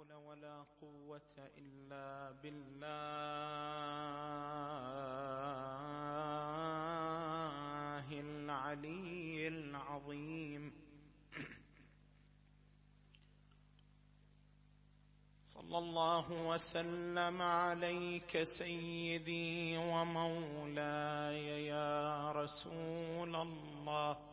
حول ولا قوة إلا بالله العلي العظيم. صلى الله وسلم عليك سيدي ومولاي يا رسول الله.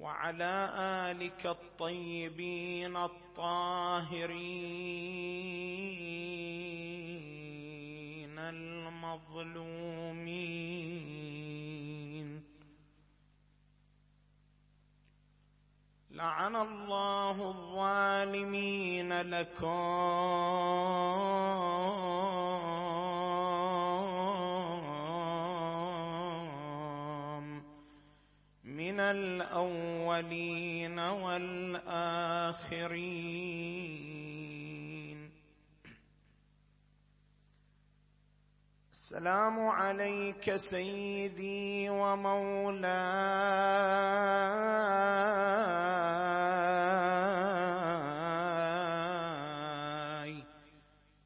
وعلى آلك الطيبين الطاهرين المظلومين. لعن الله الظالمين لكم. من الأولين والآخرين. السلام عليك سيدي ومولاي.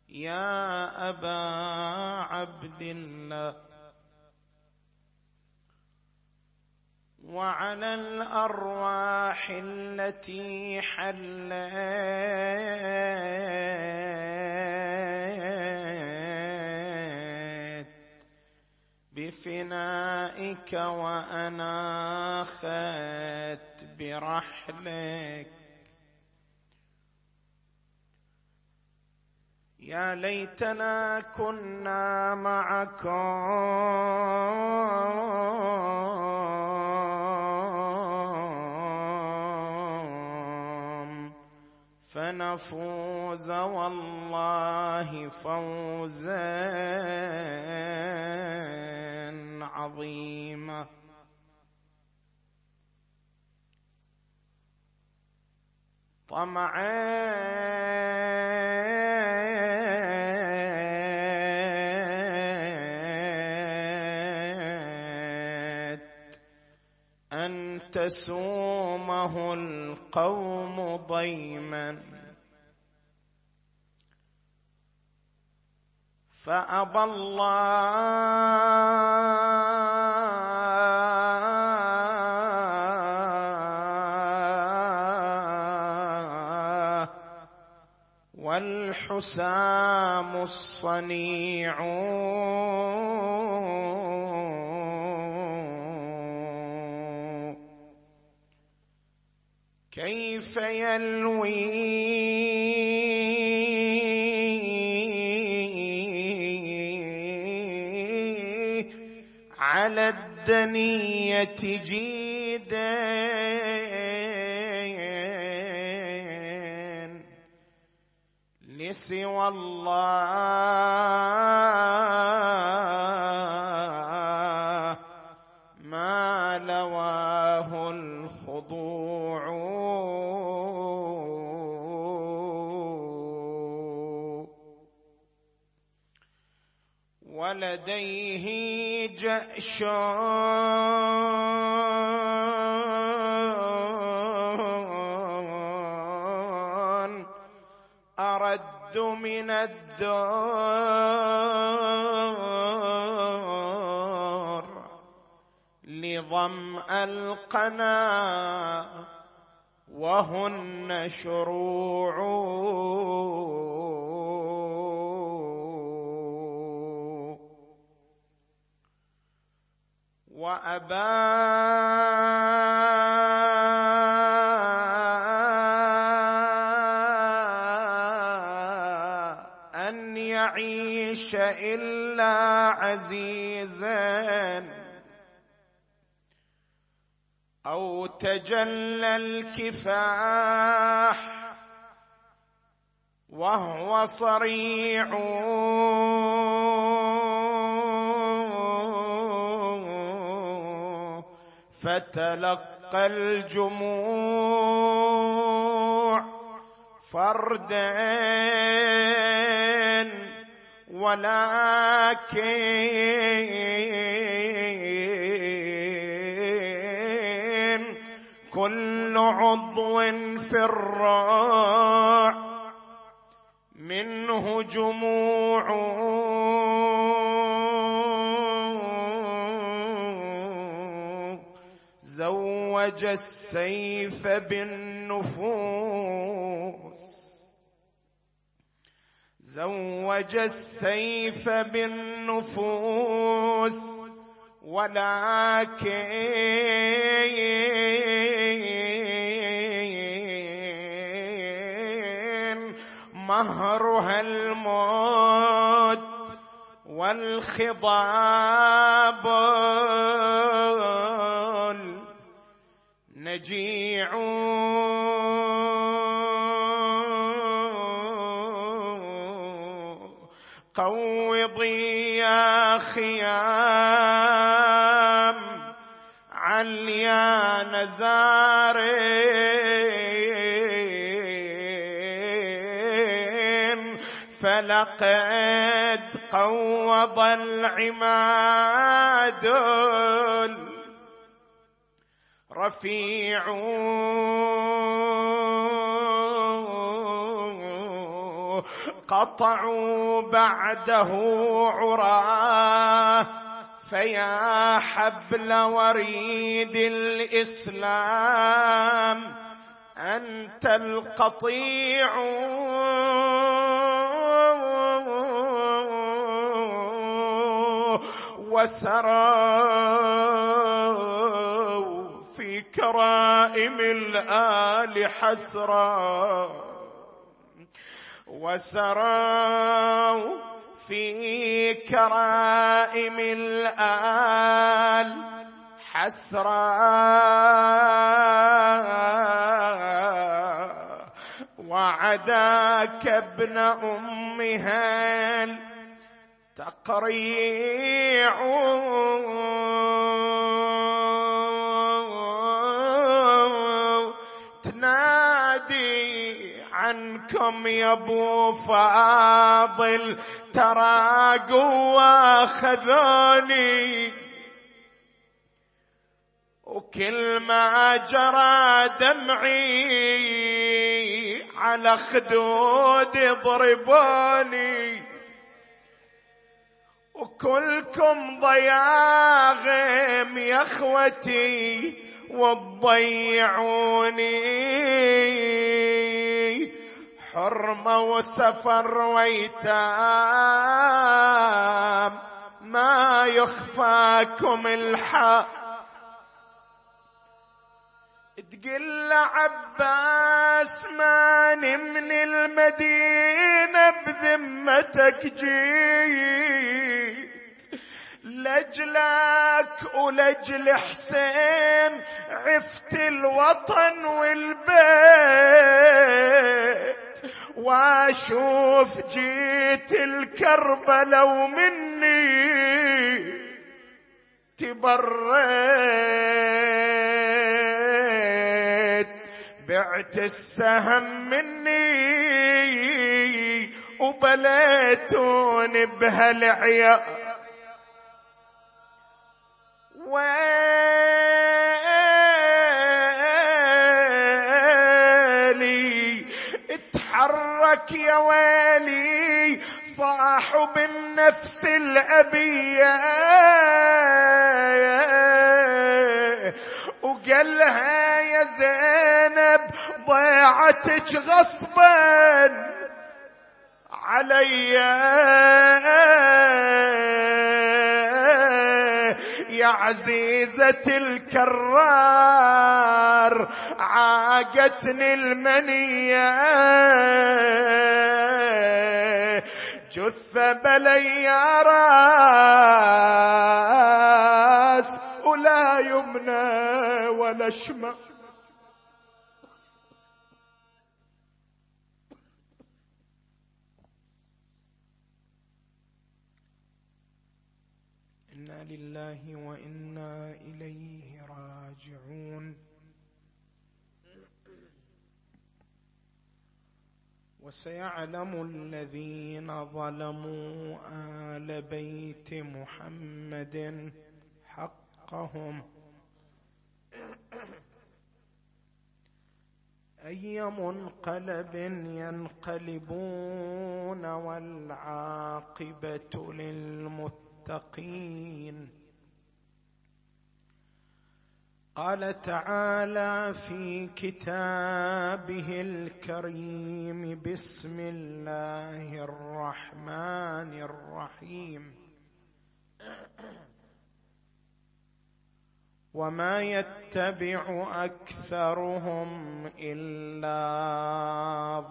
يا أبا عبد الله. وعلى الأرواح التي حلت بفنائك وأناخت برحلك. يا ليتنا كنا معكم. فنفوز والله فوزا عظيما. طمعت أن تسومه القوم ضيما. فأبى الله والحسام الصنيع. كيف يلوي على الدنية جيدا. لسوى الله. ولديه جأش. أرد من الدار لظمأ القنا وهن شروع. وأبى أن يعيش إلا عزيزا أو تجلى الكفاح وهو صريع. فتلقى الجموع فردا ولكن كل عضو في الراع منه جموع زوج السيف بالنفوس. زوج السيف بالنفوس. ولكن مهرها الموت والخضاب نجيع. قوضي يا خيام عليا نزارين. فلقد قوض العماد رفيع. قطعوا بعده عراه فيا حبل وريد الإسلام أنت القطيع. في كرائم الآل حسرا وسروا في كرائم الآل حسرا. وعداك ابن أمها تقريع. عنكم يا أبو فاضل ترى قوة خذوني وكل ما جرى دمعي على خدود ضربوني. وكلكم ضياغم يا أخوتي وتضيعوني حرمة وسفر ويتام. ما يخفاكم الحق. تقل عباس ماني من المدينة بذمتك جيت. لجلك ولجل حسين عفت الوطن والبيت. واشوف جيت الكربلة ومني تبريت بعت السهم مني وبليتون بهالعيال ويلي يا ويلي صاحب النفس الأبية وقالها يا زينب ضيعتك غصبا عليّ يا عزيزة الكرار عاقتني المنية. جثة بلي راس ولا يمنى ولا شمال لله وإنا إليه راجعون. وسيعلم الذين ظلموا آل بيت محمد حقهم. أي منقلب ينقلبون والعاقبة للمتقين. قال تعالى في كتابه الكريم بسم الله الرحمن الرحيم. وما يتبع أكثرهم إلا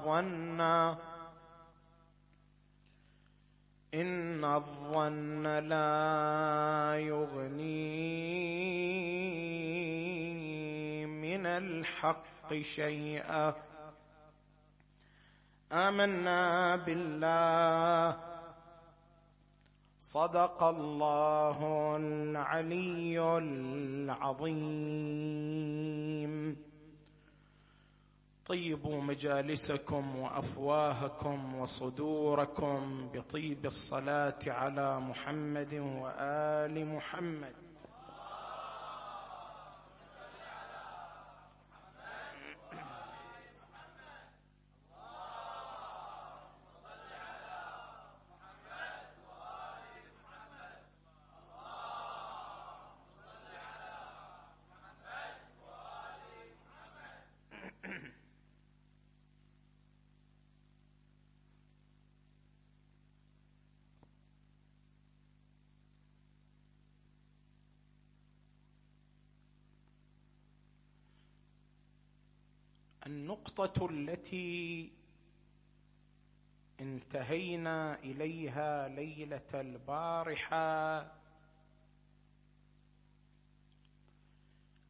ظنا إن الظن لا يغني. من الحق شيئا. آمنا بالله. صدق الله العلي العظيم. طيبوا مجالسكم وأفواهكم وصدوركم بطيب الصلاة على محمد وآل محمد. النقطة التي انتهينا إليها ليلة البارحة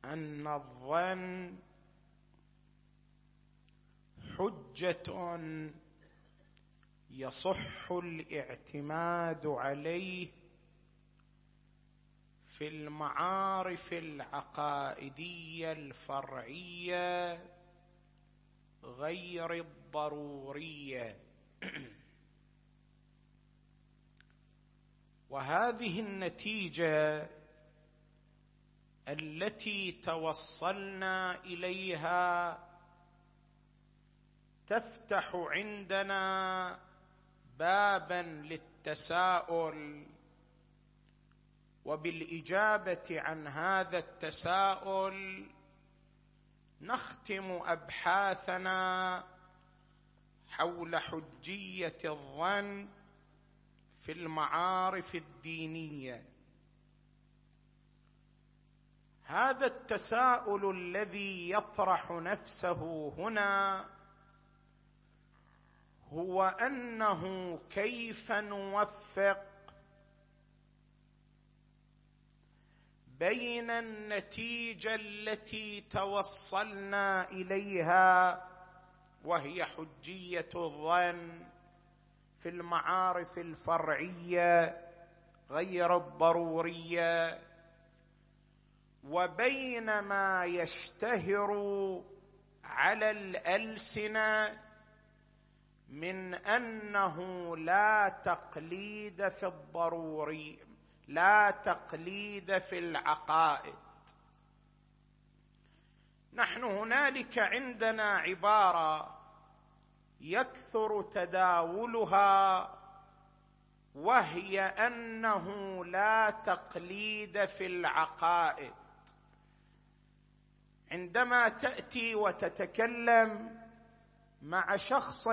أن الظن حجة يصح الاعتماد عليه في المعارف العقائدية الفرعية غير الضرورية. وهذه النتيجة التي توصلنا إليها تفتح عندنا بابا للتساؤل وبالإجابة عن هذا التساؤل نختم أبحاثنا حول حجية الظن في المعارف الدينية. هذا التساؤل الذي يطرح نفسه هنا هو أنه كيف نوفق بين النتيجة التي توصلنا إليها وهي حجية الظن في المعارف الفرعية غير الضرورية وبين ما يشتهر على الألسنة من أنه لا تقليد في الضروري. لا تقليد في العقائد. نحن هنالك عندنا عبارة يكثر تداولها وهي أنه لا تقليد في العقائد. عندما تأتي وتتكلم مع شخص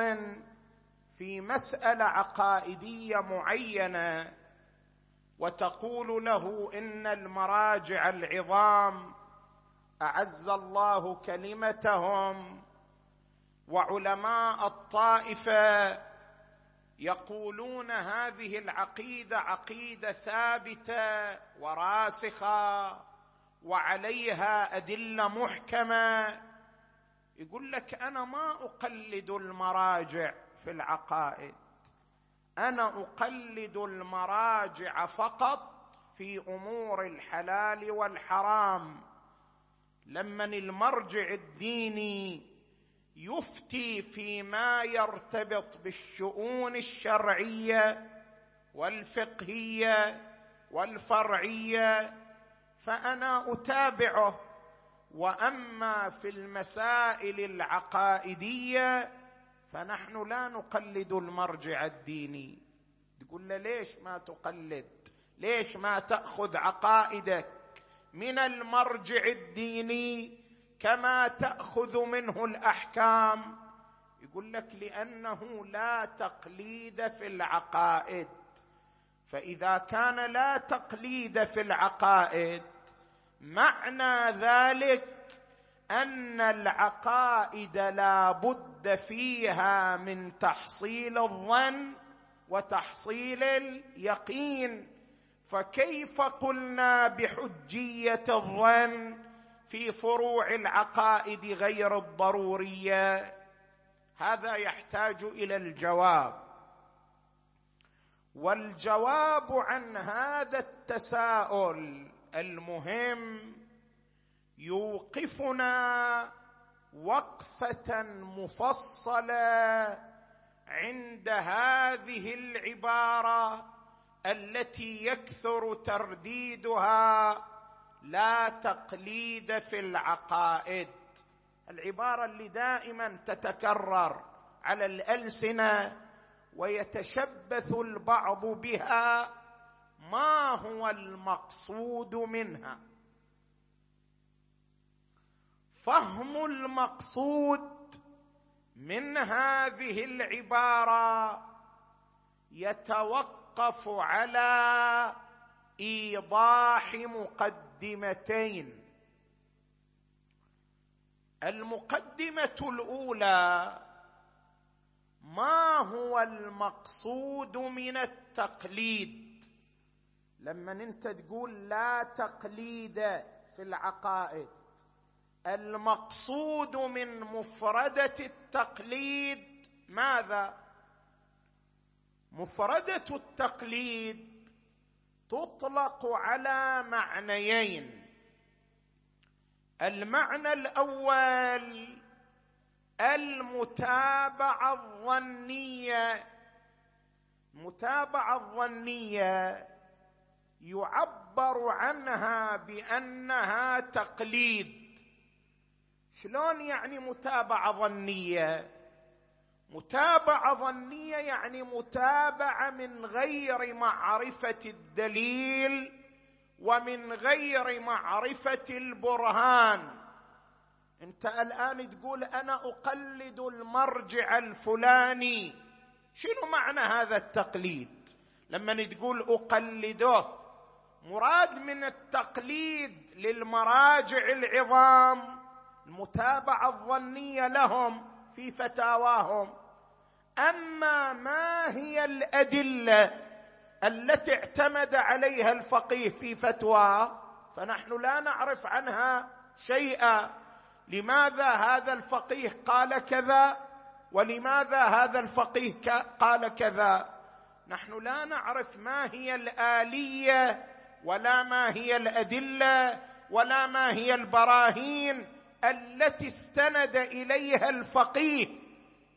في مسألة عقائدية معينة وتقول له إن المراجع العظام أعز الله كلمتهم وعلماء الطائفة يقولون هذه العقيدة عقيدة ثابتة وراسخة وعليها أدلة محكمة. يقول لك أنا ما أقلد المراجع في العقائد. أنا أقلد المراجع فقط في أمور الحلال والحرام. لمن المرجع الديني يفتي فيما يرتبط بالشؤون الشرعية والفقهية والفرعية فأنا أتابعه. وأما في المسائل العقائدية فنحن لا نقلد المرجع الديني. تقول له ليش ما تقلد؟ ليش ما تأخذ عقائدك من المرجع الديني كما تأخذ منه الأحكام؟ يقول لك لأنه لا تقليد في العقائد. فإذا كان لا تقليد في العقائد معنى ذلك أن العقائد لا بد فيها من تحصيل الظن وتحصيل اليقين. فكيف قلنا بحجية الظن في فروع العقائد غير الضرورية؟ هذا يحتاج إلى الجواب. والجواب عن هذا التساؤل المهم يوقفنا وقفة مفصلة عند هذه العبارة التي يكثر ترديدها لا تقليد في العقائد. العبارة اللي دائما تتكرر على الألسنة ويتشبث البعض بها ما هو المقصود منها؟ فهم المقصود من هذه العبارة يتوقف على إيضاح مقدمتين. المقدمة الأولى ما هو المقصود من التقليد؟ لما انت تقول لا تقليد في العقائد المقصود من مفردة التقليد ماذا؟ مفردة التقليد تطلق على معنيين. المعنى الأول المتابعة الظنية. المتابعه الظنية يعبر عنها بأنها تقليد. شلون يعني متابعة ظنية؟ متابعة ظنية يعني متابعة من غير معرفة الدليل ومن غير معرفة البرهان. انت الآن تقول أنا أقلد المرجع الفلاني. شنو معنى هذا التقليد؟ لما تقول أقلده مراد من التقليد للمراجع العظام. المتابعة الظنية لهم في فتاواهم. أما ما هي الأدلة التي اعتمد عليها الفقيه في فتواه فنحن لا نعرف عنها شيئا. لماذا هذا الفقيه قال كذا؟ ولماذا هذا الفقيه قال كذا؟ نحن لا نعرف ما هي الآلية ولا ما هي الأدلة ولا ما هي البراهين. التي استند إليها الفقيه.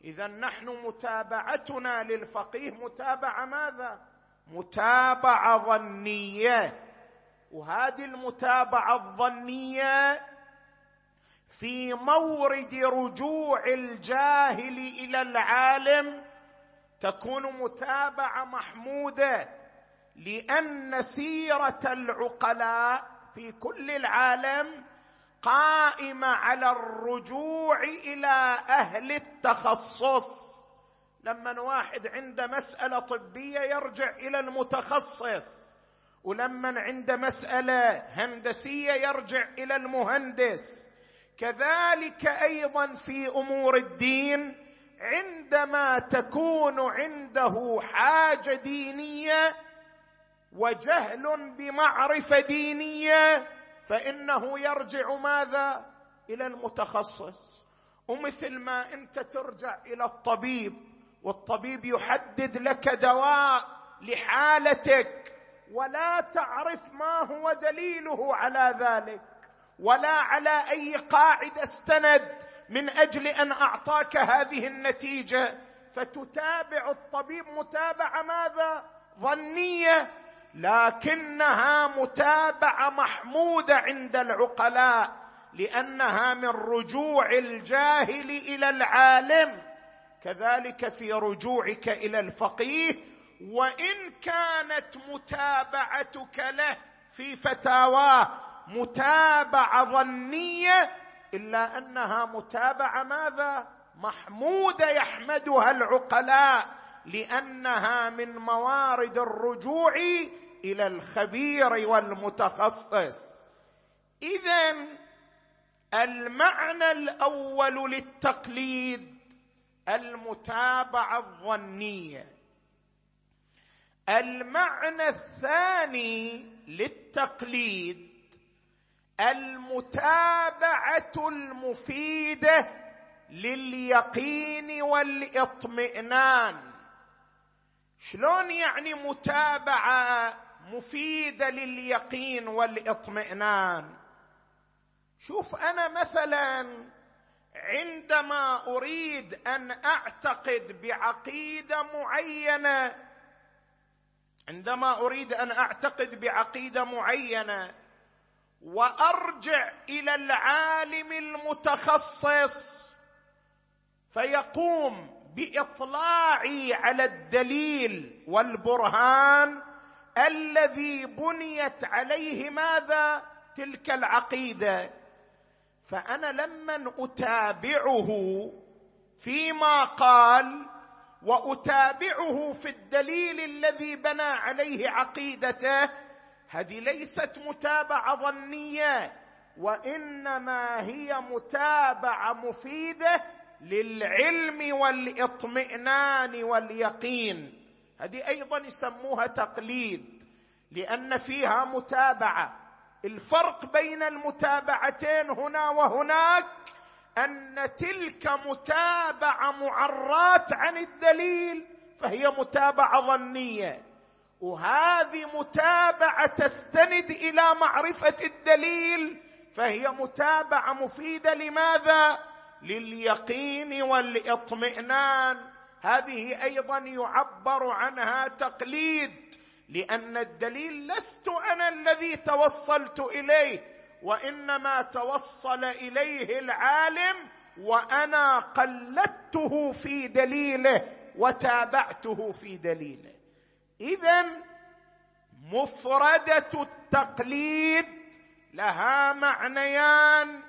إذا نحن متابعتنا للفقيه متابعة ماذا؟ متابعة ظنية. وهذه المتابعة الظنية في مورد رجوع الجاهل إلى العالم تكون متابعة محمودة لأن سيرة العقلاء في كل العالم قائمة على الرجوع إلى أهل التخصص. لما واحد عنده مسألة طبية يرجع إلى المتخصص ولما عنده مسألة هندسية يرجع إلى المهندس. كذلك أيضا في أمور الدين عندما تكون عنده حاجة دينية وجهل بمعرفة دينية فإنه يرجع ماذا؟ إلى المتخصص. ومثل ما أنت ترجع إلى الطبيب والطبيب يحدد لك دواء لحالتك ولا تعرف ما هو دليله على ذلك ولا على أي قاعدة استند من أجل أن أعطاك هذه النتيجة. فتتابع الطبيب متابعة ماذا؟ ظنية لكنها متابعة محمودة عند العقلاء لأنها من رجوع الجاهل إلى العالم. كذلك في رجوعك إلى الفقيه وإن كانت متابعتك له في فتاواه متابعة ظنية إلا أنها متابعة ماذا؟ محمودة يحمدها العقلاء. لأنها من موارد الرجوع إلى الخبير والمتخصص. اذا المعنى الأول للتقليد المتابعة الظنية. المعنى الثاني للتقليد المتابعة المفيدة لليقين والإطمئنان. شلون يعني متابعة مفيدة لليقين والاطمئنان؟ شوف أنا مثلا عندما أريد أن أعتقد بعقيدة معينة عندما أريد أن أعتقد بعقيدة معينة وأرجع إلى العالم المتخصص فيقوم بإطلاعي على الدليل والبرهان الذي بنيت عليه ماذا؟ تلك العقيدة. فأنا لمن أتابعه فيما قال وأتابعه في الدليل الذي بنى عليه عقيدته هذه ليست متابعة ظنية وإنما هي متابعة مفيدة للعلم والإطمئنان واليقين. هذه أيضا يسموها تقليد لأن فيها متابعة. الفرق بين المتابعتين هنا وهناك أن تلك متابعة معرات عن الدليل فهي متابعة ظنية. وهذه متابعة تستند إلى معرفة الدليل فهي متابعة مفيدة. لماذا؟ لليقين والاطمئنان. هذه أيضا يعبر عنها تقليد لأن الدليل لست أنا الذي توصلت إليه وإنما توصل إليه العالم وأنا قلدته في دليله وتابعته في دليله. اذا مفردة التقليد لها معنيان.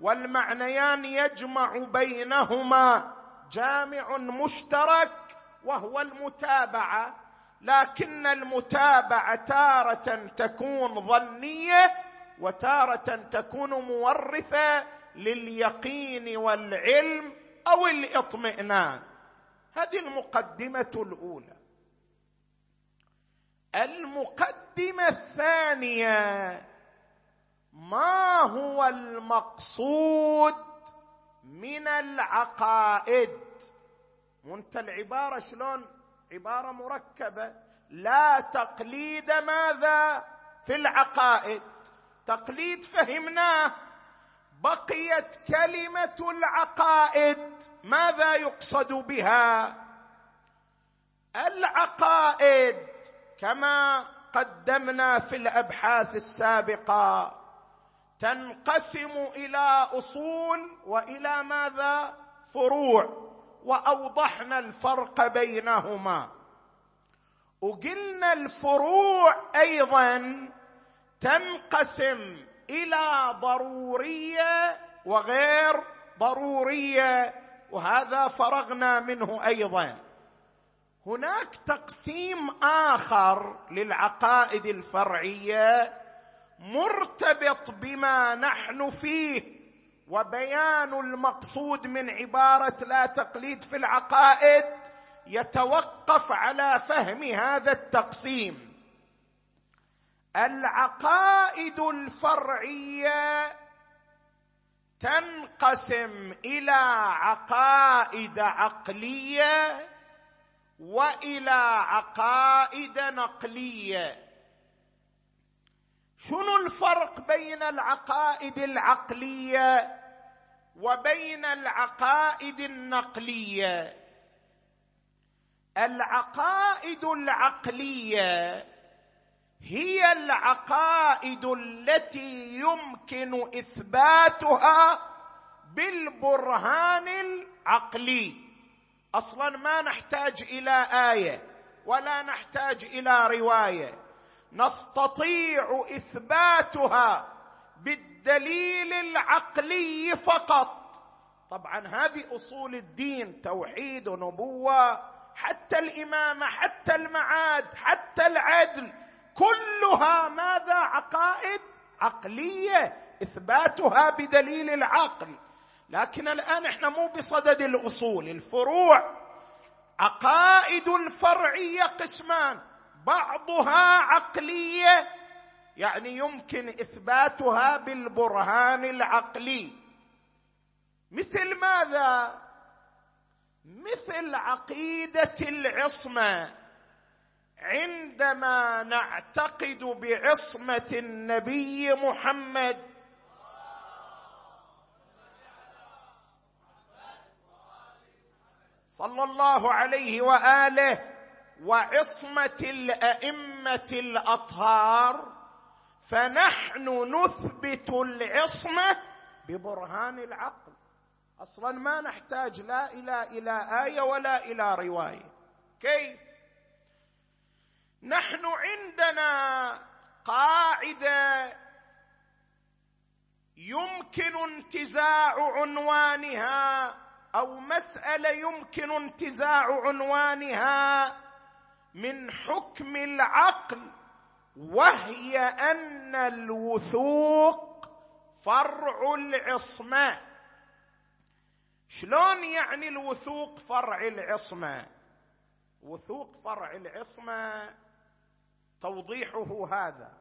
والمعنيان يجمع بينهما جامع مشترك وهو المتابعة لكن المتابعة تارة تكون ظنية وتارة تكون مورثة لليقين والعلم أو الاطمئنان. هذه المقدمة الأولى. المقدمة الثانية ما هو المقصود من العقائد؟ وانت العبارة شلون؟ عبارة مركبة. لا تقليد ماذا في العقائد. تقليد فهمناه. بقيت كلمة العقائد. ماذا يقصد بها؟ العقائد كما قدمنا في الأبحاث السابقة. تنقسم إلى أصول وإلى ماذا؟ فروع. وأوضحنا الفرق بينهما. وقلنا الفروع أيضا تنقسم إلى ضرورية وغير ضرورية وهذا فرغنا منه أيضا. هناك تقسيم آخر للعقائد الفرعية مرتبط بما نحن فيه وبيان المقصود من عبارة لا تقليد في العقائد يتوقف على فهم هذا التقسيم. العقائد الفرعية تنقسم إلى عقائد عقلية وإلى عقائد نقلية. شنو الفرق بين العقائد العقلية وبين العقائد النقلية؟ العقائد العقلية هي العقائد التي يمكن إثباتها بالبرهان العقلي. أصلا ما نحتاج إلى آية ولا نحتاج إلى رواية. نستطيع إثباتها بالدليل العقلي فقط. طبعا هذه أصول الدين توحيد ونبوه حتى الإمامة حتى المعاد حتى العدل كلها ماذا؟ عقائد عقلية إثباتها بدليل العقل. لكن الآن إحنا مو بصدد الأصول الفروع. عقائد الفرعية قسمان. بعضها عقلية يعني يمكن إثباتها بالبرهان العقلي. مثل ماذا؟ مثل عقيدة العصمة. عندما نعتقد بعصمة النبي محمد صلى الله عليه وآله وعصمة الأئمة الأطهار فنحن نثبت العصمة ببرهان العقل. أصلا ما نحتاج لا إلى إلى آية ولا إلى رواية. كيف؟ نحن عندنا قاعدة يمكن انتزاع عنوانها أو مسألة يمكن انتزاع عنوانها من حكم العقل وهي أن الوثوق فرع العصمة. شلون يعني الوثوق فرع العصمة؟ وثوق فرع العصمة توضيحه هذا.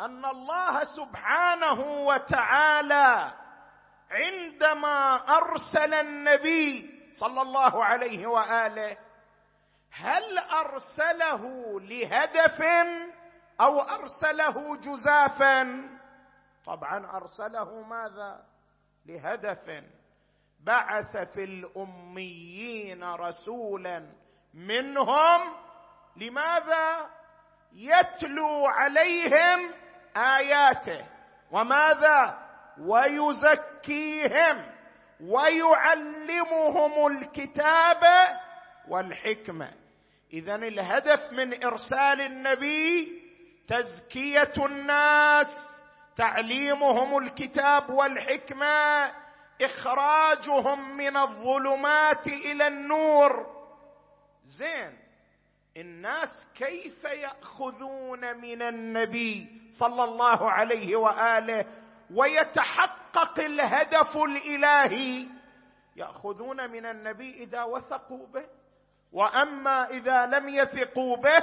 أن الله سبحانه وتعالى عندما أرسل النبي صلى الله عليه وآله هل أرسله لهدف أو أرسله جزافا؟ طبعا أرسله ماذا؟ لهدف. بعث في الأميين رسولا منهم لماذا؟ يتلو عليهم آياته. وماذا؟ ويزكيهم. ويعلمهم الكتاب والحكمة. اذا الهدف من إرسال النبي تزكية الناس تعليمهم الكتاب والحكمة إخراجهم من الظلمات إلى النور. زين الناس كيف يأخذون من النبي صلى الله عليه وآله ويتحقق الهدف الإلهي؟ يأخذون من النبي إذا وثقوا به. وأما إذا لم يثقوا به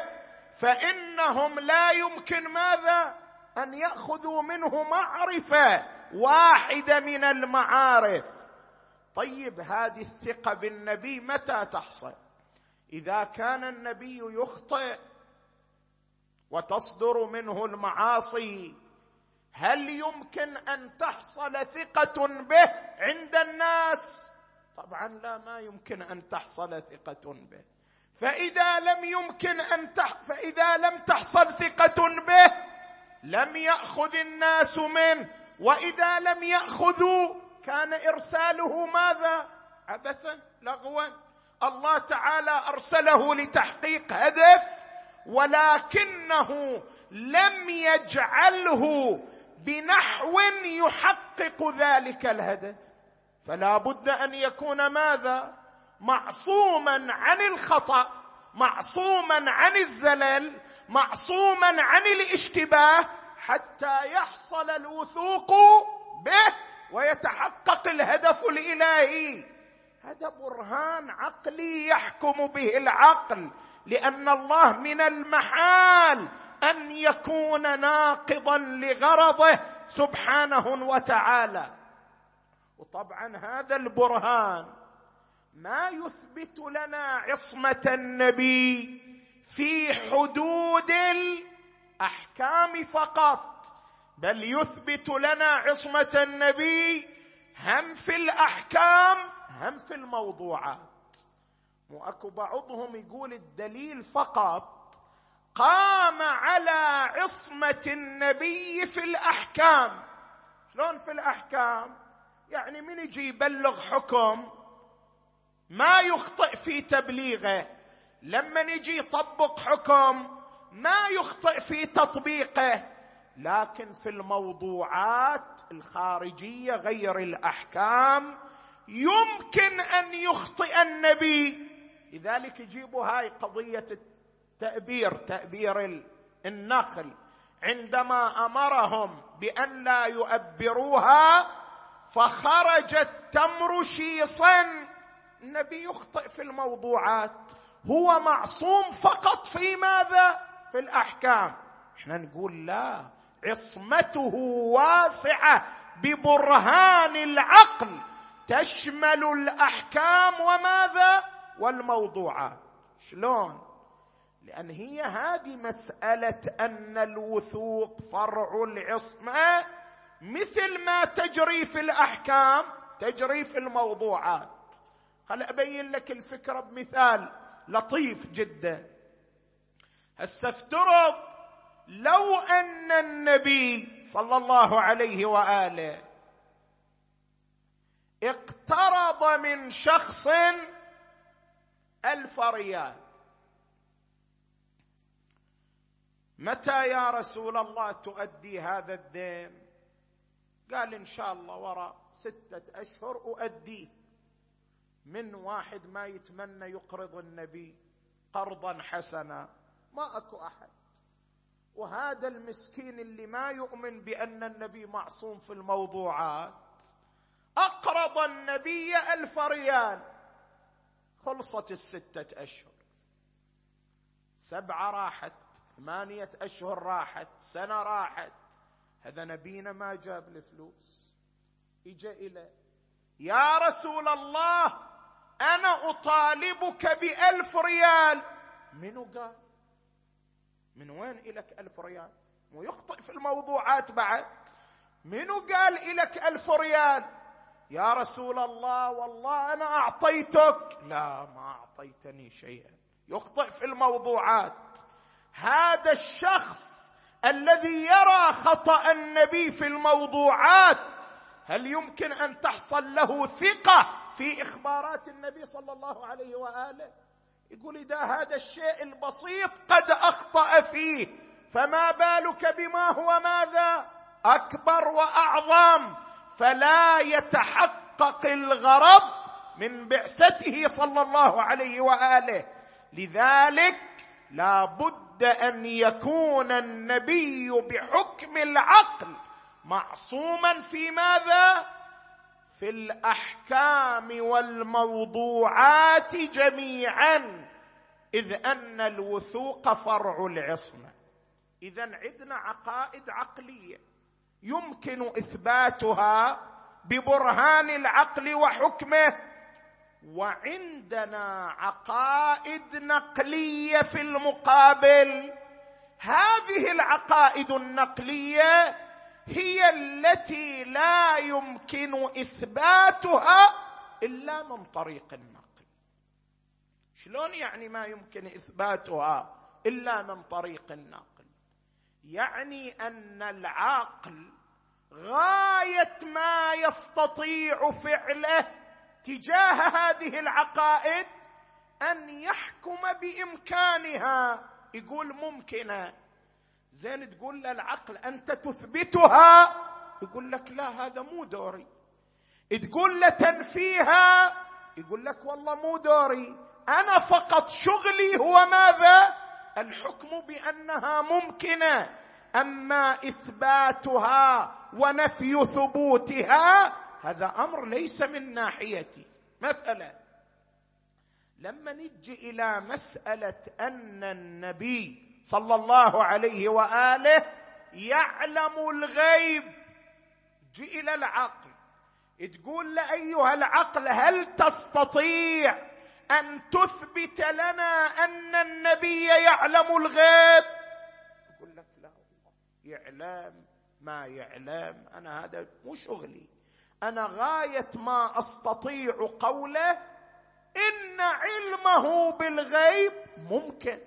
فإنهم لا يمكن ماذا؟ أن يأخذوا منه معرفة واحدة من المعارف. طيب هذه الثقة بالنبي متى تحصل؟ إذا كان النبي يخطئ وتصدر منه المعاصي هل يمكن أن تحصل ثقة به عند الناس؟ طبعا لا ما يمكن أن تحصل ثقة به. فإذا لم يمكن أن تح... فإذا لم تحصل ثقة به لم يأخذ الناس منه وإذا لم يأخذوا كان إرساله ماذا؟ عبثا لغوا. الله تعالى أرسله لتحقيق هدف ولكنه لم يجعله بنحو يحقق ذلك الهدف. فلا بد أن يكون ماذا؟ معصوما عن الخطأ معصوما عن الزلل معصوما عن الاشتباه حتى يحصل الوثوق به ويتحقق الهدف الإلهي. هذا برهان عقلي يحكم به العقل لأن الله من المحال أن يكون ناقضا لغرضه سبحانه وتعالى. وطبعا هذا البرهان ما يثبت لنا عصمة النبي في حدود الأحكام فقط بل يثبت لنا عصمة النبي هم في الأحكام هم في الموضوعات. مو أكو بعضهم يقول الدليل فقط قام على عصمة النبي في الأحكام. شلون في الأحكام؟ يعني من يجي يبلغ حكم ما يخطئ في تبليغه. لما نجي يطبق حكم ما يخطئ في تطبيقه. لكن في الموضوعات الخارجية غير الأحكام يمكن أن يخطئ النبي. لذلك يجيبوا هاي قضية التأبير تأبير النخل. عندما أمرهم بأن لا يؤبروها فخرج التمر شيصا. النبي يخطئ في الموضوعات. هو معصوم فقط في ماذا؟ في الأحكام. إحنا نقول لا عصمته واسعة ببرهان العقل تشمل الأحكام وماذا؟ والموضوعات. شلون؟ لأن هي هذه مسألة أن الوثوق فرع العصمة. مثل ما تجري في الأحكام تجري في الموضوعات. خل أبين لك الفكرة بمثال لطيف جدا. هسه افترض لو أن النبي صلى الله عليه وآله اقترض من شخص ألف ريال. متى يا رسول الله تؤدي هذا الدين؟ قال إن شاء الله وراء ستة أشهر أؤديه. من واحد ما يتمنى يقرض النبي قرضا حسنا. ما أكو أحد. وهذا المسكين اللي ما يؤمن بأن النبي معصوم في الموضوعات أقرض النبي ألف ريال. خلصت الستة أشهر. سبعة راحت ثمانية أشهر راحت سنة راحت. هذا نبينا ما جاب الفلوس. إجا إلى يا رسول الله أنا أطالبك بألف ريال. منو قال؟ من وين إلك ألف ريال؟ مو يخطئ في الموضوعات بعد. منو قال إلك ألف ريال؟ يا رسول الله والله أنا أعطيتك. لا ما أعطيتني شيئا. يخطئ في الموضوعات. هذا الشخص الذي يرى خطأ النبي في الموضوعات هل يمكن أن تحصل له ثقة في إخبارات النبي صلى الله عليه وآله؟ يقول إذا هذا الشيء البسيط قد أخطأ فيه فما بالك بما هو ماذا؟ أكبر وأعظم فلا يتحقق الغرض من بعثته صلى الله عليه وآله. لذلك لا بد أن يكون النبي بحكم العقل معصوما في ماذا؟ في الأحكام والموضوعات جميعا. إذ أن الوثوق فرع العصمة. اذا عندنا عقائد عقلية. يمكن إثباتها ببرهان العقل وحكمه. وعندنا عقائد نقلية في المقابل. هذه العقائد النقلية هي التي لا يمكن إثباتها إلا من طريق النقل. شلون يعني ما يمكن إثباتها إلا من طريق النقل؟ يعني أن العقل غاية ما يستطيع فعله تجاه هذه العقائد أن يحكم بإمكانها. يقول ممكنة. زين تقول للعقل أنت تثبتها؟ يقول لك لا هذا مو دوري. تقول له تنفيها؟ يقول لك والله مو دوري. أنا فقط شغلي هو ماذا؟ الحكم بأنها ممكنة. أما إثباتها ونفي ثبوتها هذا أمر ليس من ناحيتي. مثلا لما نجي إلى مسألة أن النبي صلى الله عليه وآله يعلم الغيب جئ إلى العقل. تقول له أيها العقل هل تستطيع أن تثبت لنا أن النبي يعلم الغيب؟ يقول لك لا يعلم ما يعلم. أنا هذا مو شغلي. أنا غاية ما أستطيع قوله إن علمه بالغيب ممكن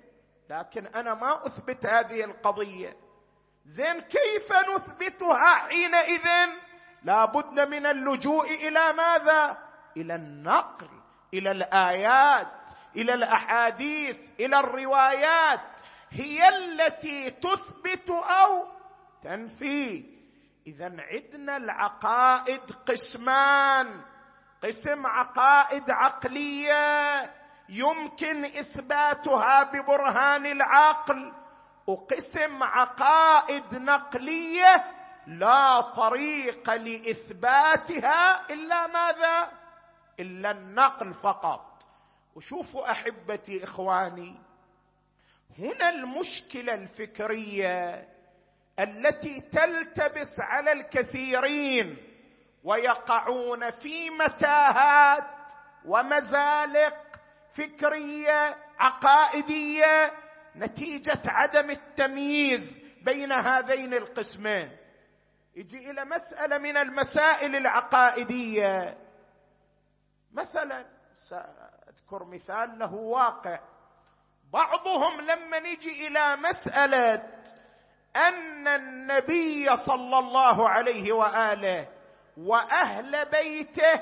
لكن أنا ما أثبت هذه القضية. زين كيف نثبتها حينئذ؟ لا بد من اللجوء إلى ماذا؟ إلى النقل إلى الآيات إلى الأحاديث إلى الروايات هي التي تثبت أو تنفي. اذا عندنا العقائد قسمان. قسم عقائد عقلية. يمكن إثباتها ببرهان العقل. وقسم عقائد نقلية لا طريق لإثباتها إلا ماذا؟ إلا النقل فقط. وشوفوا أحبتي إخواني هنا المشكلة الفكرية. التي تلتبس على الكثيرين ويقعون في متاهات ومزالق فكرية عقائدية نتيجة عدم التمييز بين هذين القسمين. يجي إلى مسألة من المسائل العقائدية. مثلا سأذكر مثال له واقع. بعضهم لما نجي إلى مسألة أن النبي صلى الله عليه وآله وأهل بيته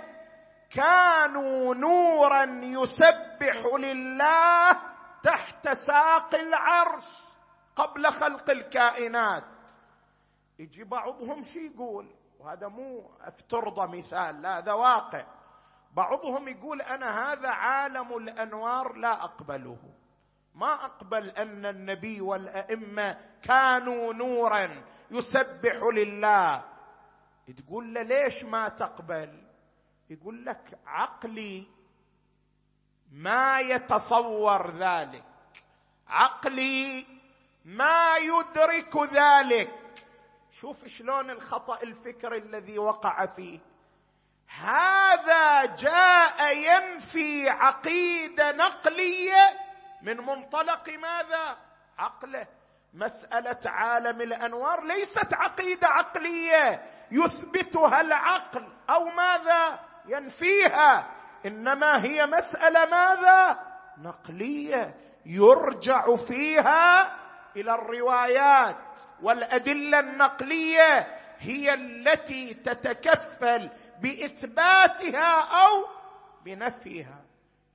كانوا نورا يسبح لله تحت ساق العرش قبل خلق الكائنات. يجي بعضهم شي يقول وهذا مو افترض مثال لا هذا واقع. بعضهم يقول أنا هذا عالم الأنوار لا أقبله. ما أقبل أن النبي والأئمة كانوا نورا يسبح لله. تقول له ليش ما تقبل؟ يقول لك عقلي ما يتصور ذلك. عقلي ما يدرك ذلك. شوف شلون الخطأ الفكري الذي وقع فيه. هذا جاء ينفي عقيدة نقلية من منطلق ماذا؟ عقله. مسألة عالم الأنوار ليست عقيدة عقلية. يثبتها العقل. أو ماذا؟ ينفيها. إنما هي مسألة ماذا؟ نقلية. يرجع فيها إلى الروايات. والأدلة النقلية هي التي تتكفل بإثباتها أو بنفيها.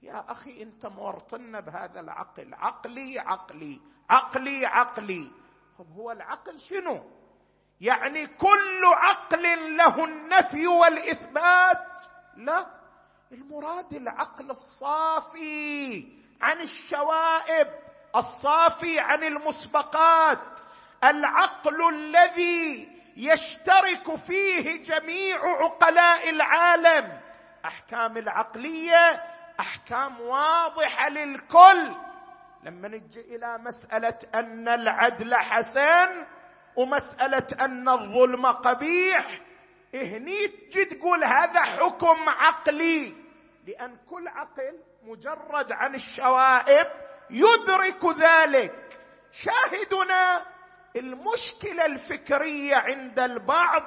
يا أخي أنت مورطنا بهذا العقل. عقلي عقلي. عقلي عقلي. طب هو العقل شنو؟ يعني كل عقل له النفي والإثبات؟ لا. المراد العقل الصافي عن الشوائب الصافي عن المسبقات. العقل الذي يشترك فيه جميع عقلاء العالم. أحكام العقلية أحكام واضحة للكل. لما نجي إلى مسألة أن العدل حسن ومسألة أن الظلم قبيح هني تجي تقول هذا حكم عقلي. لأن كل عقل مجرد عن الشوائب يدرك ذلك. شاهدنا المشكلة الفكرية عند البعض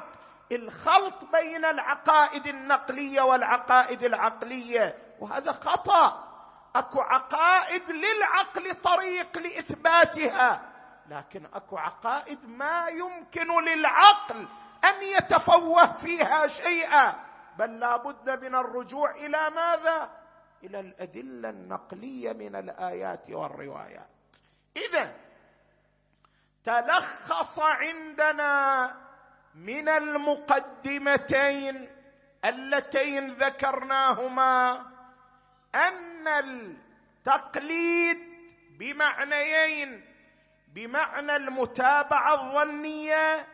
الخلط بين العقائد النقلية والعقائد العقلية. وهذا خطأ. أكو عقائد للعقل طريق لإثباتها. لكن أكو عقائد ما يمكن للعقل أن يتفوه فيها شيئا. بل لا بد من الرجوع إلى ماذا؟ إلى الأدلة النقلية من الآيات والروايات. اذا تلخص عندنا من المقدمتين اللتين ذكرناهما أن التقليد بمعنيين بمعنى المتابعة الظنية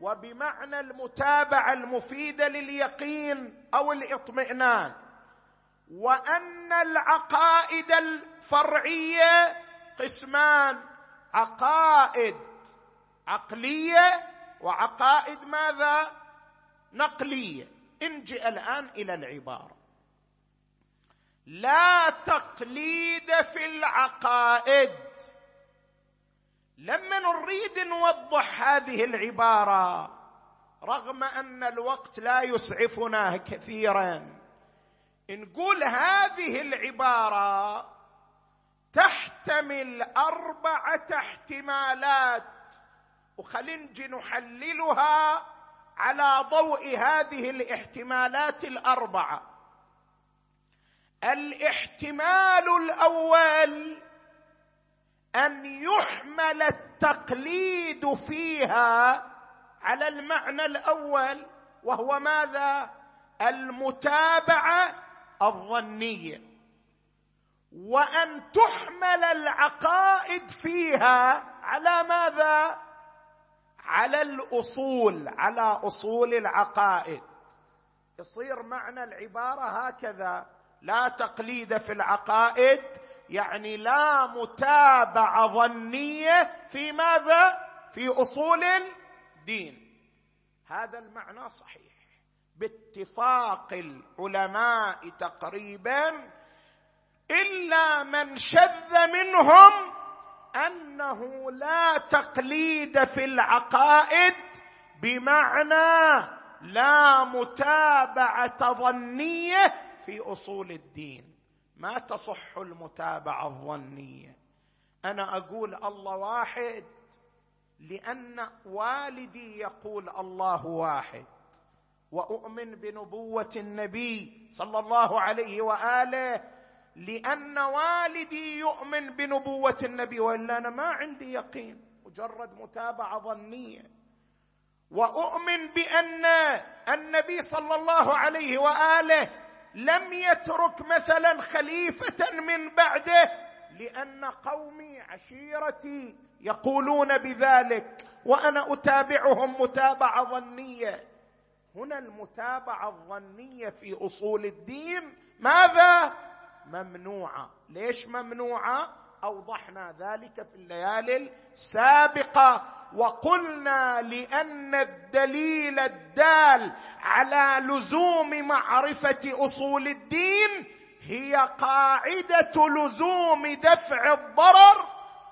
وبمعنى المتابعة المفيدة لليقين أو الاطمئنان. وأن العقائد الفرعية قسمان عقائد عقلية وعقائد ماذا؟ نقلية. انجئ الآن إلى العبارة. لا تقليد في العقائد. لما نريد نوضح هذه العبارة رغم أن الوقت لا يسعفنا كثيرا نقول هذه العبارة تحت تحتمل أربعة احتمالات. وخلينا نحللها على ضوء هذه الاحتمالات الأربعة. الاحتمال الأول أن يحمل التقليد فيها على المعنى الأول وهو ماذا؟ المتابعة الظنية. وأن تحمل العقائد فيها على ماذا؟ على الأصول على أصول العقائد. يصير معنى العبارة هكذا. لا تقليد في العقائد يعني لا متابعة ظنية في ماذا؟ في أصول الدين. هذا المعنى صحيح. باتفاق العلماء تقريبا إلا من شذ منهم أنه لا تقليد في العقائد بمعنى لا متابعة ظنية في أصول الدين. ما تصح المتابعة الظنية. أنا أقول الله واحد لأن والدي يقول الله واحد. وأؤمن بنبوة النبي صلى الله عليه وآله لأن والدي يؤمن بنبوة النبي وإلا أنا ما عندي يقين. مجرد متابعة ظنية. وأؤمن بأن النبي صلى الله عليه وآله لم يترك مثلا خليفة من بعده لأن قومي عشيرتي يقولون بذلك وأنا أتابعهم متابعة ظنية. هنا المتابعة الظنية في أصول الدين ماذا؟ ممنوعة. ليش ممنوعة؟ أوضحنا ذلك في الليالي السابقة وقلنا لأن الدليل الدال على لزوم معرفة أصول الدين هي قاعدة لزوم دفع الضرر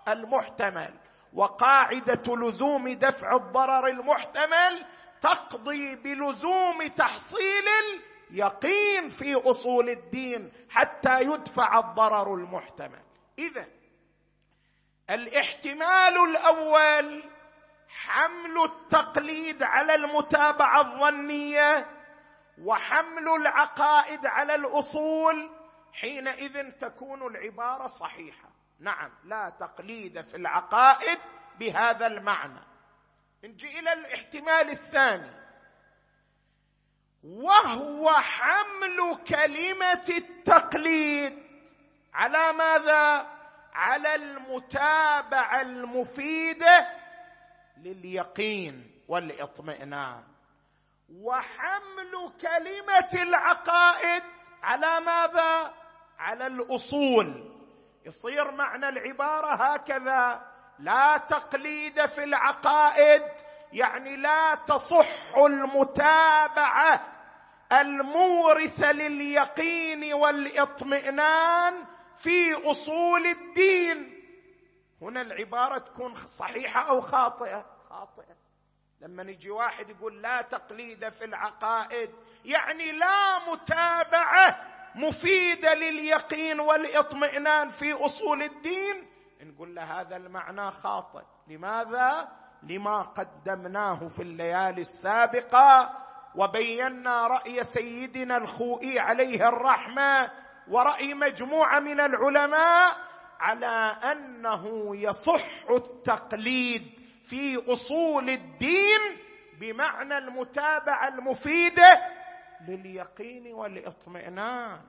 المحتمل وقاعدة لزوم دفع الضرر المحتمل تقضي بلزوم تحصيل اليقين في أصول الدين حتى يدفع الضرر المحتمل. اذا الاحتمال الأول حمل التقليد على المتابعة الظنية وحمل العقائد على الأصول حينئذ تكون العبارة صحيحة. نعم لا تقليد في العقائد بهذا المعنى. نجي إلى الاحتمال الثاني. وهو حمل كلمة التقليد. على ماذا؟ على المتابعة المفيدة لليقين والاطمئنان. وحمل كلمة العقائد على ماذا؟ على الأصول. يصير معنى العبارة هكذا لا تقليد في العقائد يعني لا تصح المتابعة المورثة لليقين والاطمئنان في أصول الدين. هنا العبارة تكون صحيحة أو خاطئة. خاطئة. لما يجي واحد يقول لا تقليد في العقائد يعني لا متابعة مفيدة لليقين والاطمئنان في أصول الدين. نقول له هذا المعنى خاطئ. لماذا؟ لما قدمناه في الليالي السابقة وبينا رأي سيدنا الخوئي عليه الرحمة ورأي مجموعة من العلماء على أنه يصح التقليد في أصول الدين بمعنى المتابعة المفيدة لليقين والإطمئنان.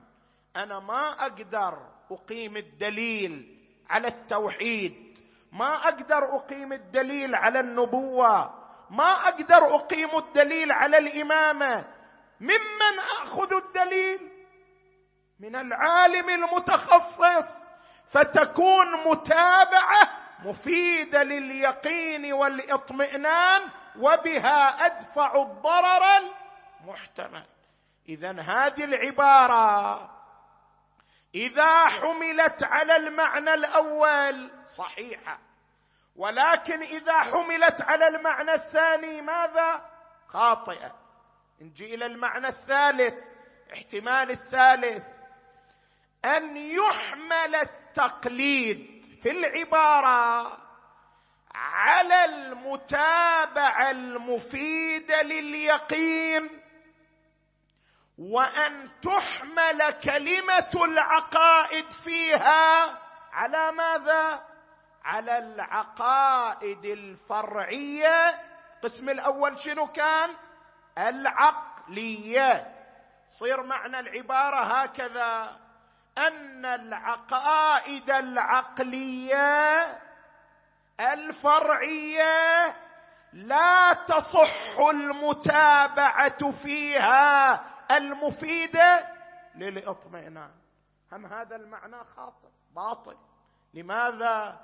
أنا ما أقدر أقيم الدليل على التوحيد ما أقدر أقيم الدليل على النبوة ما أقدر أقيم الدليل على الإمامة. ممن أخذ الدليل؟ من العالم المتخصص فتكون متابعة مفيدة لليقين والاطمئنان وبها أدفع الضرر المحتمل. اذا هذه العبارة إذا حملت على المعنى الأول صحيحة ولكن إذا حملت على المعنى الثاني ماذا؟ خاطئة. نجي إلى المعنى الثالث احتمال الثالث. أن يحمل التقليد في العبارة على المتابعة المفيده لليقين وأن تحمل كلمة العقائد فيها على ماذا؟ على العقائد الفرعية. القسم الأول شنو كان؟ العقلية. صير معنى العبارة هكذا. أن العقائد العقلية الفرعية لا تصح المتابعة فيها المفيده للاطمئنان. هم هذا المعنى خاطئ؟ باطل. لماذا؟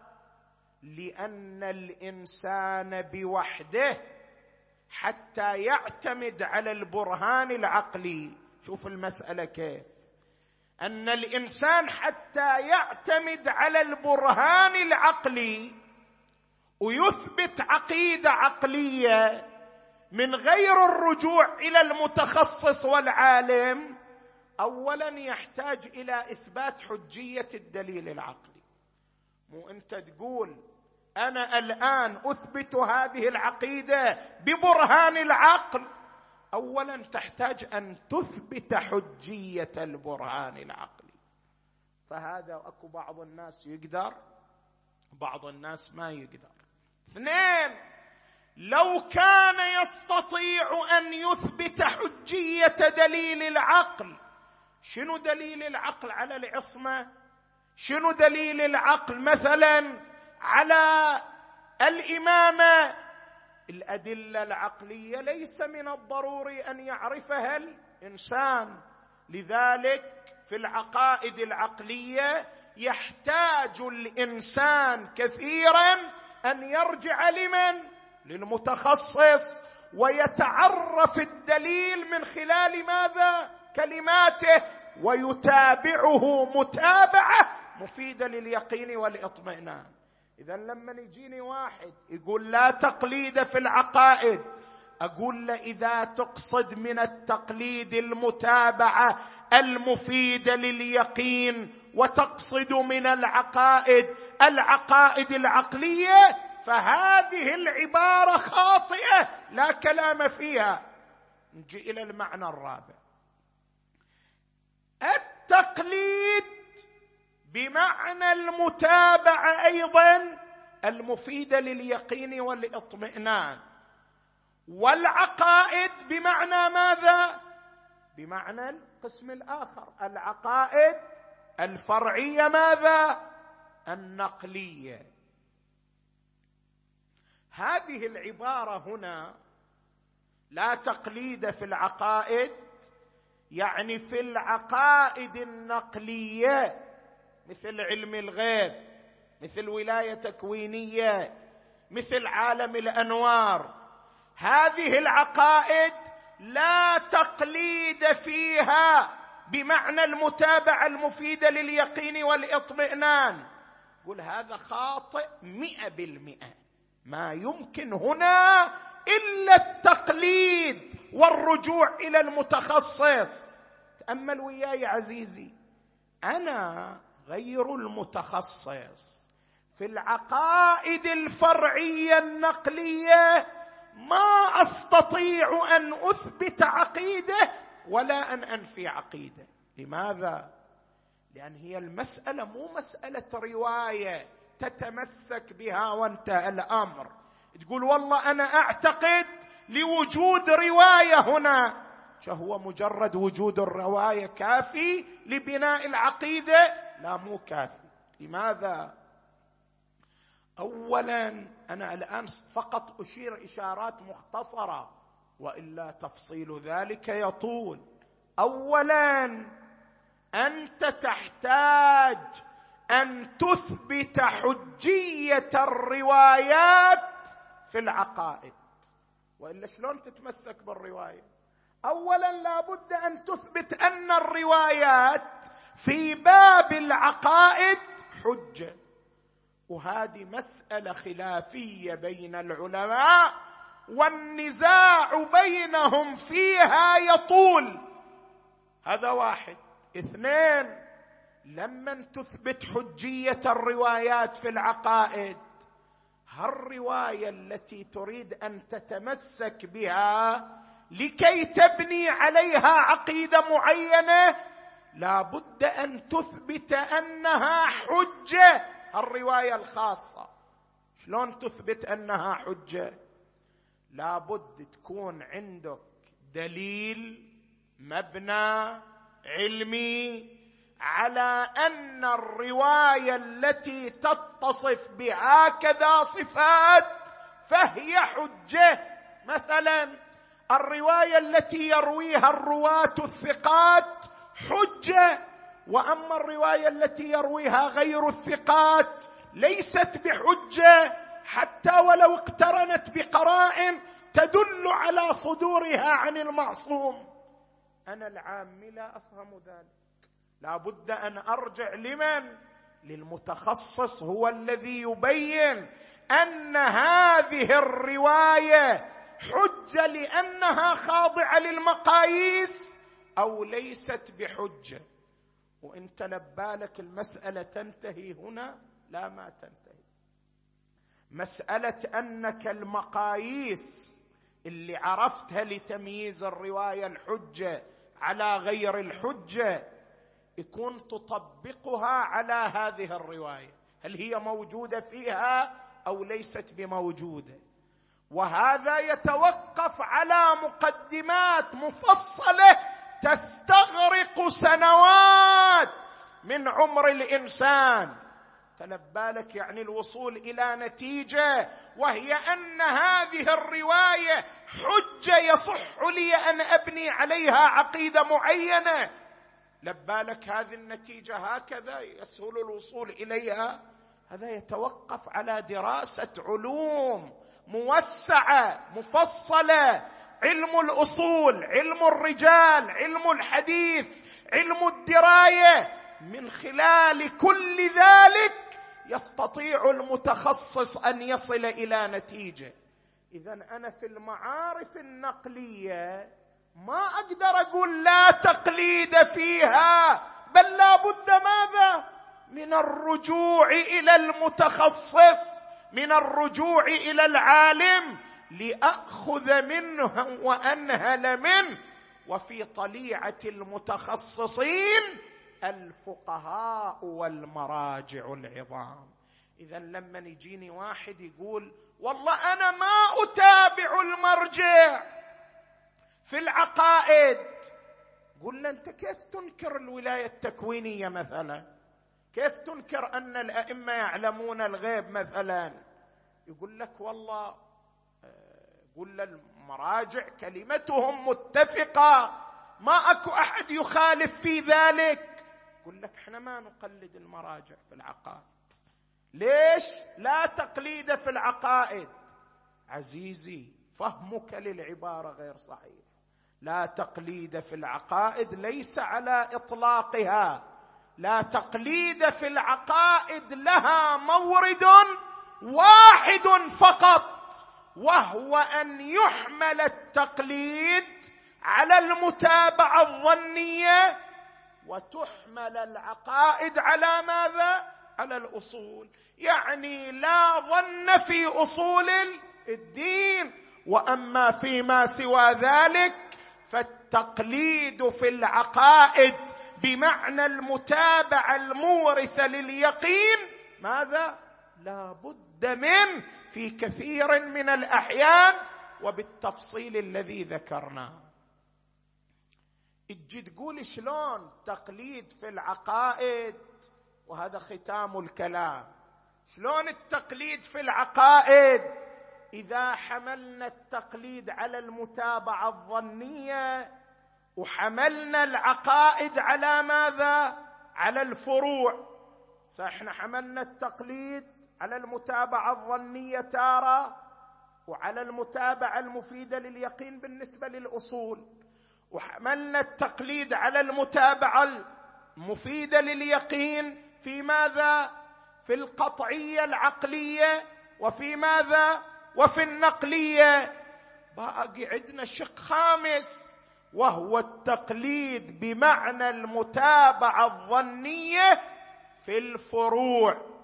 لأن الإنسان بوحده حتى يعتمد على البرهان العقلي. شوف المسألة كيف. أن الإنسان حتى يعتمد على البرهان العقلي ويثبت عقيدة عقلية من غير الرجوع إلى المتخصص والعالم اولا يحتاج إلى إثبات حجية الدليل العقلي. مو أنت تقول أنا الآن أثبت هذه العقيدة ببرهان العقل؟ اولا تحتاج أن تثبت حجية البرهان العقلي. فهذا أكو بعض الناس يقدر بعض الناس ما يقدر. اثنين لو كان يستطيع أن يثبت حجية دليل العقل شنو دليل العقل على العصمة؟ شنو دليل العقل مثلا على الإمامة الأدلة العقلية ليس من الضروري أن يعرفها الإنسان. لذلك في العقائد العقلية يحتاج الإنسان كثيرا أن يرجع لمن؟ للمتخصص ويتعرف الدليل من خلال ماذا؟ كلماته ويتابعه متابعة مفيدة لليقين والإطمئنان. إذا لما يجيني واحد يقول لا تقليد في العقائد أقول له إذا تقصد من التقليد المتابعة المفيده لليقين وتقصد من العقائد العقائد العقلية فهذه العبارة خاطئة لا كلام فيها. نجي إلى المعنى الرابع. التقليد بمعنى المتابعة أيضا المفيدة لليقين والاطمئنان. والعقائد بمعنى ماذا؟ بمعنى القسم الآخر. العقائد الفرعية ماذا؟ النقلية. هذه العبارة هنا لا تقليد في العقائد يعني في العقائد النقلية. مثل علم الغيب مثل ولاية تكوينية مثل عالم الأنوار. هذه العقائد لا تقليد فيها بمعنى المتابعة المفيدة لليقين والاطمئنان. قل هذا خاطئ مئة بالمئة. ما يمكن هنا إلا التقليد والرجوع إلى المتخصص. تأمل وياي عزيزي أنا غير المتخصص. في العقائد الفرعية النقلية ما أستطيع أن أثبت عقيدة ولا أن أنفي عقيدة. لماذا؟ لأن هي المسألة مو مسألة رواية تتمسك بها وانتهى الأمر. تقول والله أنا أعتقد لوجود رواية هنا فهو مجرد وجود الرواية كافي لبناء العقيدة لا مو كافي. لماذا؟ اولا أنا الآن فقط أشير إشارات مختصرة وإلا تفصيل ذلك يطول. اولا أنت تحتاج أن تثبت حجية الروايات في العقائد. وإلا شلون تتمسك بالرواية؟ اولا لابد أن تثبت أن الروايات في باب العقائد حجة. وهذه مسألة خلافية بين العلماء والنزاع بينهم فيها يطول. هذا واحد. اثنين لما تثبت حجية الروايات في العقائد هالرواية التي تريد أن تتمسك بها لكي تبني عليها عقيدة معينة لا بد أن تثبت أنها حجة. الرواية الخاصة. شلون تثبت أنها حجة؟ لابد تكون عندك دليل مبنى علمي على أن الرواية التي تتصف بهكذا صفات فهي حجة. مثلا الرواية التي يرويها الرواة الثقات حجة وأما الرواية التي يرويها غير الثقات ليست بحجة حتى ولو اقترنت بقرائن تدل على صدورها عن المعصوم. أنا العام لا أفهم ذلك. لا بد أن أرجع لمن؟ للمتخصص هو الذي يبين أن هذه الرواية حجة لأنها خاضعة للمقاييس. أو ليست بحجة. وانت لبالك المسألة تنتهي هنا لا ما تنتهي. مسألة أنك المقاييس اللي عرفتها لتمييز الرواية الحجة على غير الحجة يكون تطبقها على هذه الرواية. هل هي موجودة فيها أو ليست بموجودة؟ وهذا يتوقف على مقدمات مفصلة تستغرق سنوات من عمر الإنسان. فلبى لك يعني الوصول إلى نتيجة وهي أن هذه الرواية حجة يصح لي أن أبني عليها عقيدة معينة. لبى لك هذه النتيجة هكذا يسهل الوصول إليها. هذا يتوقف على دراسة علوم موسعة مفصلة علم الأصول علم الرجال علم الحديث علم الدراية. من خلال كل ذلك يستطيع المتخصص أن يصل إلى نتيجة. اذا أنا في المعارف النقلية ما أقدر أقول لا تقليد فيها بل لا بد ماذا؟ من الرجوع إلى المتخصص من الرجوع إلى العالم. لأخذ منه وأنهل منه. وفي طليعة المتخصصين الفقهاء والمراجع العظام. اذا لما يجيني واحد يقول والله أنا ما أتابع المرجع في العقائد. قلنا أنت كيف تنكر الولاية التكوينية مثلا؟ كيف تنكر أن الأئمة يعلمون الغيب مثلا؟ يقول لك والله قل المراجع كلمتهم متفقة. ما أكو أحد يخالف في ذلك. يقول لك إحنا ما نقلد المراجع في العقائد. ليش لا تقليد في العقائد؟ عزيزي فهمك للعبارة غير صحيح. لا تقليد في العقائد ليس على إطلاقها. لا تقليد في العقائد لها مورد واحد فقط. وهو أن يحمل التقليد على المتابعة الظنية وتحمل العقائد على ماذا؟ على الأصول. يعني لا ظن في أصول الدين وأما فيما سوى ذلك فالتقليد في العقائد بمعنى المتابعة المورثة لليقين ماذا؟ لا بد منه في كثير من الأحيان وبالتفصيل الذي ذكرناه. تجي تقول شلون تقليد في العقائد؟ وهذا ختام الكلام. شلون التقليد في العقائد؟ إذا حملنا التقليد على المتابعة الظنية وحملنا العقائد على ماذا؟ على الفروع. إحنا حملنا التقليد على المتابعة الظنية تاره وعلى المتابعة المفيدة لليقين بالنسبة للأصول. وحملنا التقليد على المتابعة المفيدة لليقين في ماذا؟ في القطعية العقلية وفي ماذا؟ وفي النقلية. باقي عندنا شق خامس وهو التقليد بمعنى المتابعة الظنية في الفروع.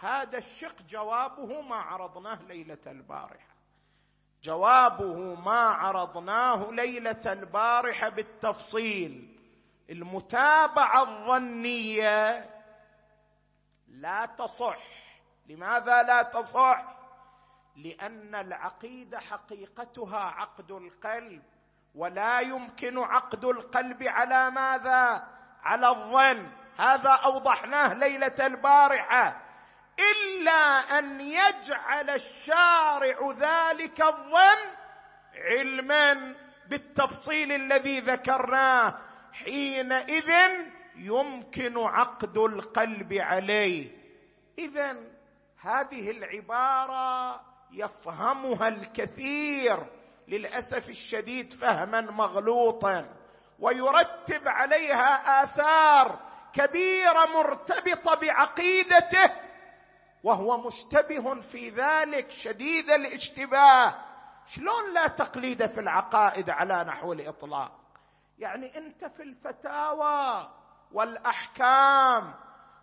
هذا الشق جوابه ما عرضناه ليلة البارحة. جوابه ما عرضناه ليلة البارحة بالتفصيل. المتابعة الظنية لا تصح. لماذا لا تصح؟ لأن العقيدة حقيقتها عقد القلب ولا يمكن عقد القلب على ماذا؟ على الظن. هذا أوضحناه ليلة البارحة. إلا أن يجعل الشارع ذلك الظن علما بالتفصيل الذي ذكرناه. حينئذ يمكن عقد القلب عليه. اذا هذه العبارة يفهمها الكثير للأسف الشديد فهما مغلوطا ويرتب عليها آثار كبيرة مرتبطة بعقيدته وهو مشتبه في ذلك شديد الاشتباه. شلون لا تقليد في العقائد على نحو الإطلاق؟ يعني أنت في الفتاوى والأحكام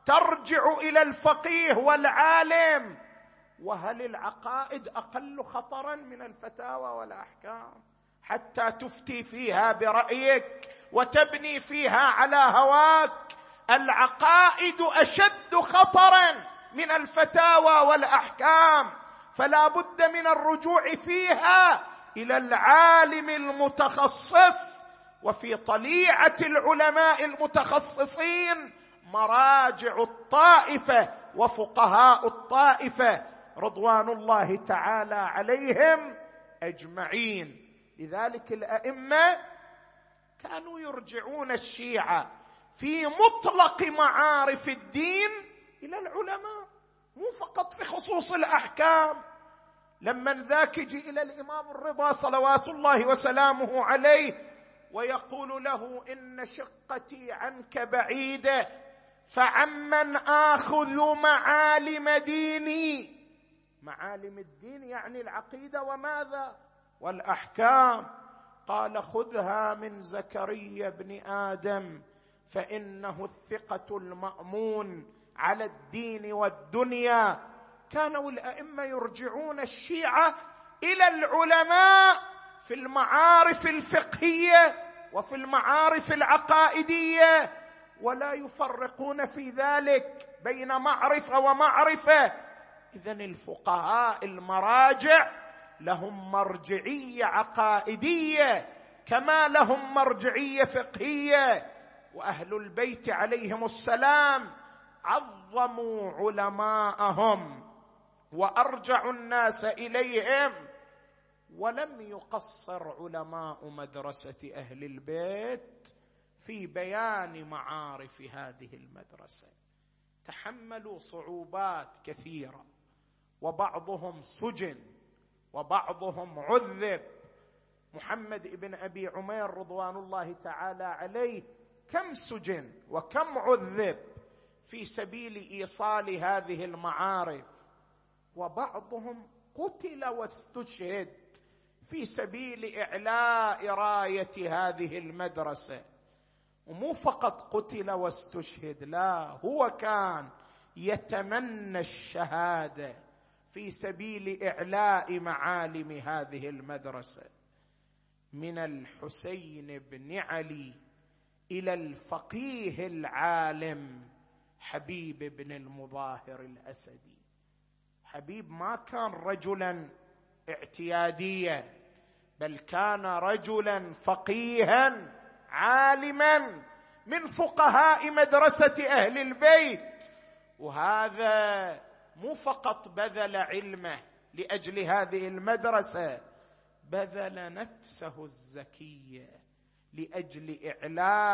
ترجع إلى الفقيه والعالم. وهل العقائد أقل خطرا من الفتاوى والأحكام؟ حتى تفتي فيها برأيك وتبني فيها على هواك. العقائد أشد خطرا. من الفتاوى والأحكام فلا بد من الرجوع فيها إلى العالم المتخصص وفي طليعة العلماء المتخصصين مراجع الطائفة وفقهاء الطائفة رضوان الله تعالى عليهم أجمعين. لذلك الأئمة كانوا يرجعون الشيعة في مطلق معارف الدين إلى العلماء. مو فقط في خصوص الأحكام. لما ذاك يجي إلى الإمام الرضا صلوات الله وسلامه عليه ويقول له إن شقتي عنك بعيدة فعمن آخذ معالم ديني. معالم الدين يعني العقيدة وماذا؟ والأحكام. قال خذها من زكريا بن آدم فإنه الثقة المأمون. على الدين والدنيا. كانوا الأئمة يرجعون الشيعة إلى العلماء في المعارف الفقهية وفي المعارف العقائدية ولا يفرقون في ذلك بين معرفة ومعرفة. اذا الفقهاء المراجع لهم مرجعية عقائدية كما لهم مرجعية فقهية. وأهل البيت عليهم السلام عظموا علماءهم وارجعوا الناس إليهم ولم يقصر علماء مدرسة أهل البيت في بيان معارف هذه المدرسة. تحملوا صعوبات كثيرة وبعضهم سجن وبعضهم عذب. محمد بن أبي عمير رضوان الله تعالى عليه كم سجن وكم عذب؟ في سبيل إيصال هذه المعارف. وبعضهم قتل واستشهد في سبيل إعلاء راية هذه المدرسة. ومو فقط قتل واستشهد لا هو كان يتمنى الشهادة في سبيل إعلاء معالم هذه المدرسة. من الحسين بن علي إلى الفقيه العالم. حبيب بن المظاهر الأسدي. حبيب ما كان رجلا اعتياديا بل كان رجلا فقيها عالما من فقهاء مدرسة أهل البيت. وهذا مو فقط بذل علمه لأجل هذه المدرسة بذل نفسه الزكية لأجل اعلاء